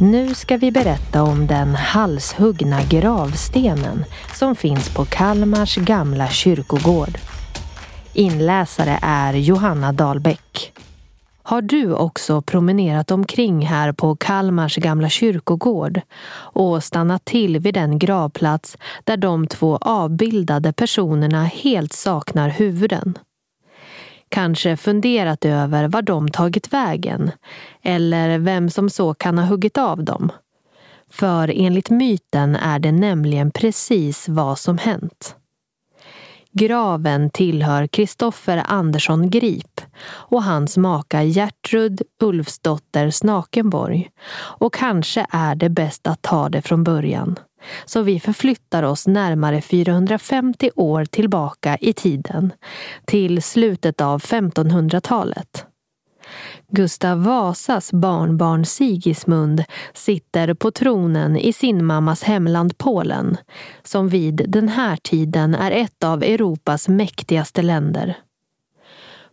Nu ska vi berätta om den halshuggna gravstenen som finns på Kalmars gamla kyrkogård. Inläsare är Johanna Dahlbäck. Har du också promenerat omkring här på Kalmars gamla kyrkogård och stannat till vid den gravplats där de två avbildade personerna helt saknar huvuden? Kanske funderat över var de tagit vägen eller vem som så kan ha huggit av dem. För enligt myten är det nämligen precis vad som hänt. Graven tillhör Kristoffer Andersson Grip och hans maka Gertrud Ulfsdotter Snakenborg. Och kanske är det bäst att ta det från början. Så vi förflyttar oss närmare 450 år tillbaka i tiden, till slutet av 1500-talet. Gustav Vasas barnbarn Sigismund sitter på tronen i sin mammas hemland Polen, som vid den här tiden är ett av Europas mäktigaste länder.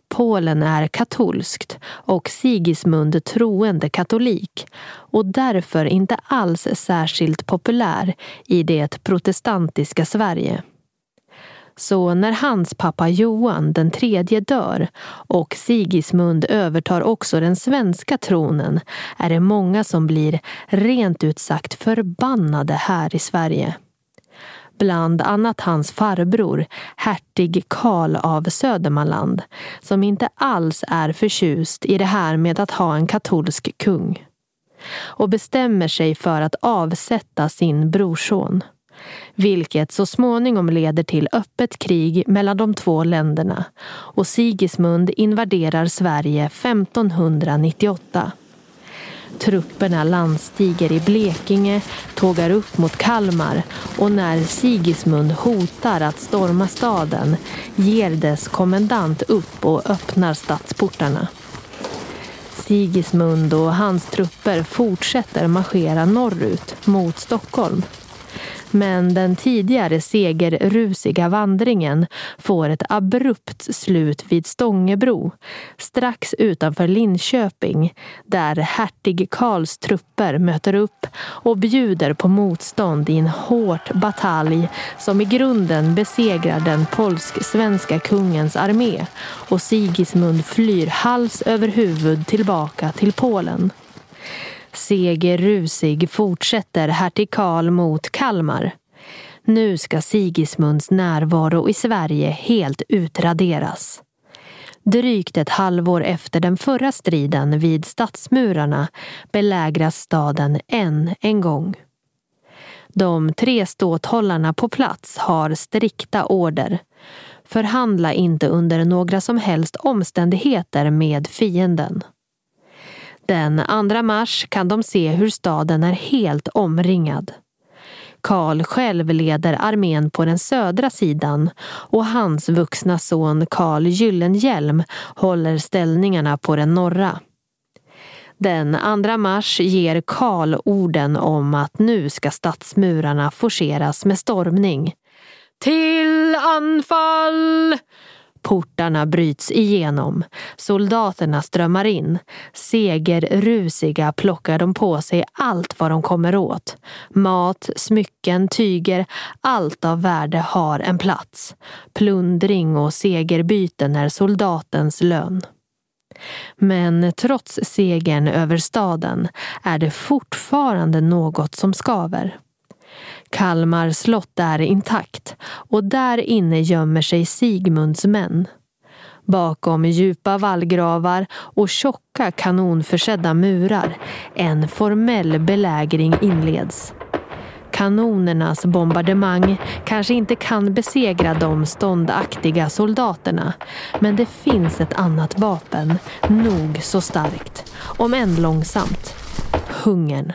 Polen är katolskt och Sigismund troende katolik och därför inte alls särskilt populär i det protestantiska Sverige. Så när hans pappa Johan den tredje dör och Sigismund övertar också den svenska tronen är det många som blir rent ut sagt förbannade här i Sverige. Bland annat hans farbror, hertig Karl av Södermanland som inte alls är förtjust i det här med att ha en katolsk kung och bestämmer sig för att avsätta sin brorson vilket så småningom leder till öppet krig mellan de två länderna och Sigismund invaderar Sverige 1598. Trupperna landstiger i Blekinge, tågar upp mot Kalmar och när Sigismund hotar att storma staden ger dess kommendant upp och öppnar stadsportarna. Sigismund och hans trupper fortsätter marschera norrut mot Stockholm. Men den tidigare segerrusiga vandringen får ett abrupt slut vid Stångebro, strax utanför Linköping, där hertig Karls trupper möter upp och bjuder på motstånd i en hårt batalj som i grunden besegrar den polsk-svenska kungens armé och Sigismund flyr hals över huvud tillbaka till Polen. Seger rusig fortsätter hertig Karl mot Kalmar. Nu ska Sigismunds närvaro i Sverige helt utraderas. Drygt ett halvår efter den förra striden vid stadsmurarna belägras staden än en gång. De tre ståthållarna på plats har strikta order. Förhandla inte under några som helst omständigheter med fienden. Den 2 mars kan de se hur staden är helt omringad. Karl själv leder armén på den södra sidan och hans vuxna son Karl Gyllenhielm håller ställningarna på den norra. Den 2 mars ger Karl orden om att nu ska stadsmurarna forceras med stormning. Till anfall! Portarna bryts igenom. Soldaterna strömmar in. Segerrusiga plockar de på sig allt vad de kommer åt. Mat, smycken, tyger, allt av värde har en plats. Plundring och segerbyten är soldatens lön. Men trots segern över staden är det fortfarande något som skaver. Kalmar slott är intakt och där inne gömmer sig Sigmunds män. Bakom djupa vallgravar och tjocka kanonförsedda murar en formell belägring inleds. Kanonernas bombardemang kanske inte kan besegra de ståndaktiga soldaterna men det finns ett annat vapen, nog så starkt, om än långsamt. Hungern.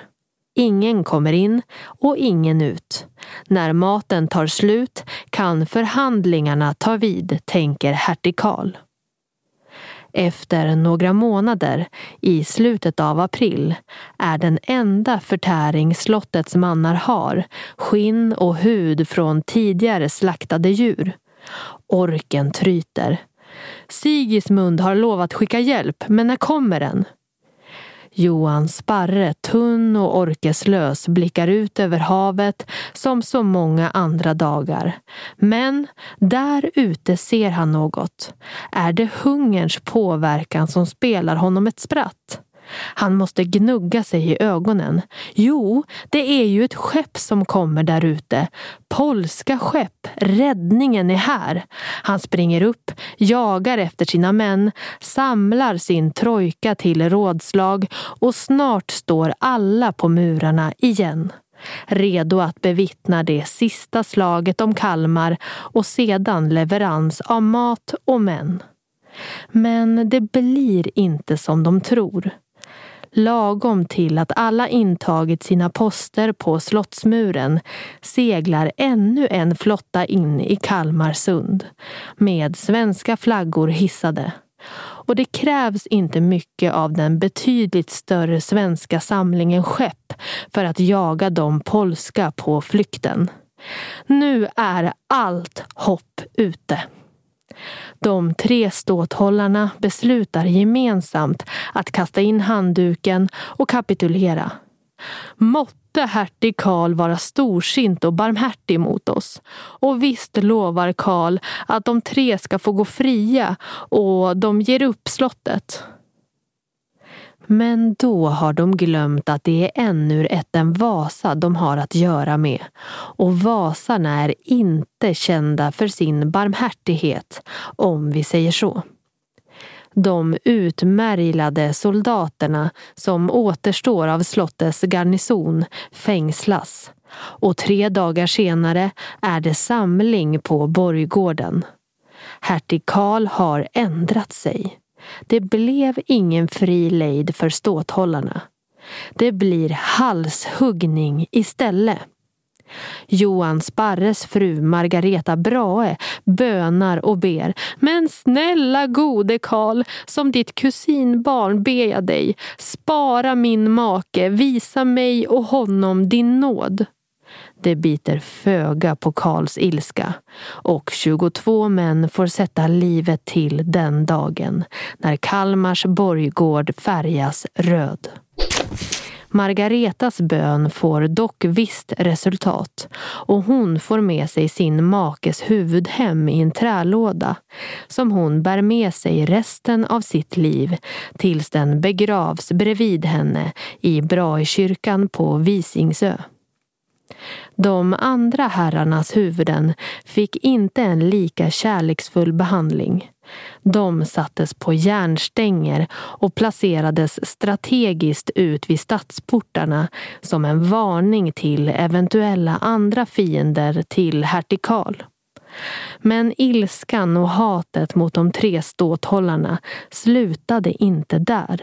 Ingen kommer in och ingen ut. När maten tar slut kan förhandlingarna ta vid, tänker hertig Karl. Efter några månader, i slutet av april, är den enda förtäring slottets mannar har skinn och hud från tidigare slaktade djur. Orken tryter. Sigismund har lovat skicka hjälp, men när kommer den? Johan Sparre, tunn och orkeslös, blickar ut över havet som så många andra dagar. Men där ute ser han något. Är det hungerns påverkan som spelar honom ett spratt? Han måste gnugga sig i ögonen. Jo, det är ju ett skepp som kommer där ute. Polska skepp. Räddningen är här. Han springer upp, jagar efter sina män, samlar sin trojka till rådslag och snart står alla på murarna igen redo att bevittna det sista slaget om Kalmar och sedan leverans av mat och män. Men det blir inte som de tror lagom till att alla intagit sina poster på Slottsmuren seglar ännu en flotta in i Kalmarsund med svenska flaggor hissade. Och det krävs inte mycket av den betydligt större svenska samlingen skepp för att jaga de polska på flykten. Nu är allt hopp ute. De tre ståthållarna beslutar gemensamt att kasta in handduken och kapitulera. Måtte hertig Karl vara storsint och barmhärtig mot oss. Och visst lovar Karl att de tre ska få gå fria och de ger upp slottet. Men då har de glömt att det är ännu ätten Vasa de har att göra med. Och Vasarna är inte kända för sin barmhärtighet, om vi säger så. De utmärglade soldaterna som återstår av slottets garnison fängslas och tre dagar senare är det samling på borggården. Hertig Karl har ändrat sig. Det blev ingen fri lejd för ståthållarna. Det blir halshuggning istället. Johan Sparres fru Margareta Brahe bönar och ber. Men snälla gode Karl, som ditt kusinbarn ber jag dig, spara min make, visa mig och honom din nåd. Det biter föga på Karls ilska och 22 män får sätta livet till den dagen när Kalmars borggård färgas röd. Margaretas bön får dock visst resultat och hon får med sig sin makes huvud hem i en trälåda som hon bär med sig resten av sitt liv tills den begravs bredvid henne i Braikyrkan på Visingsö. De andra herrarnas huvuden fick inte en lika kärleksfull behandling. De sattes på järnstänger och placerades strategiskt ut vid stadsportarna som en varning till eventuella andra fiender till hertig Karl. Men ilskan och hatet mot de tre ståthållarna slutade inte där.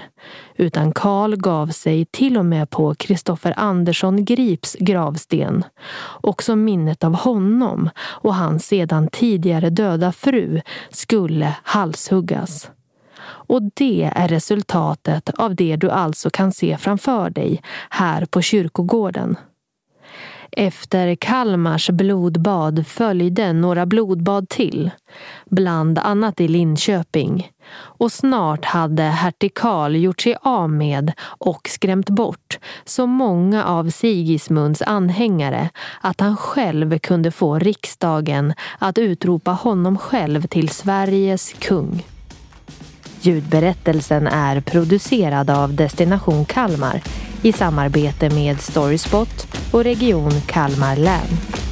Utan Karl gav sig till och med på Kristoffer Andersson Grips gravsten. Också minnet av honom och hans sedan tidigare döda fru skulle halshuggas. Och det är resultatet av det du alltså kan se framför dig här på kyrkogården. Efter Kalmars blodbad följde några blodbad till, bland annat i Linköping. Och snart hade hertig Karl gjort sig av med och skrämt bort så många av Sigismunds anhängare att han själv kunde få riksdagen att utropa honom själv till Sveriges kung. Ljudberättelsen är producerad av Destination Kalmar i samarbete med Storyspot och Region Kalmar län.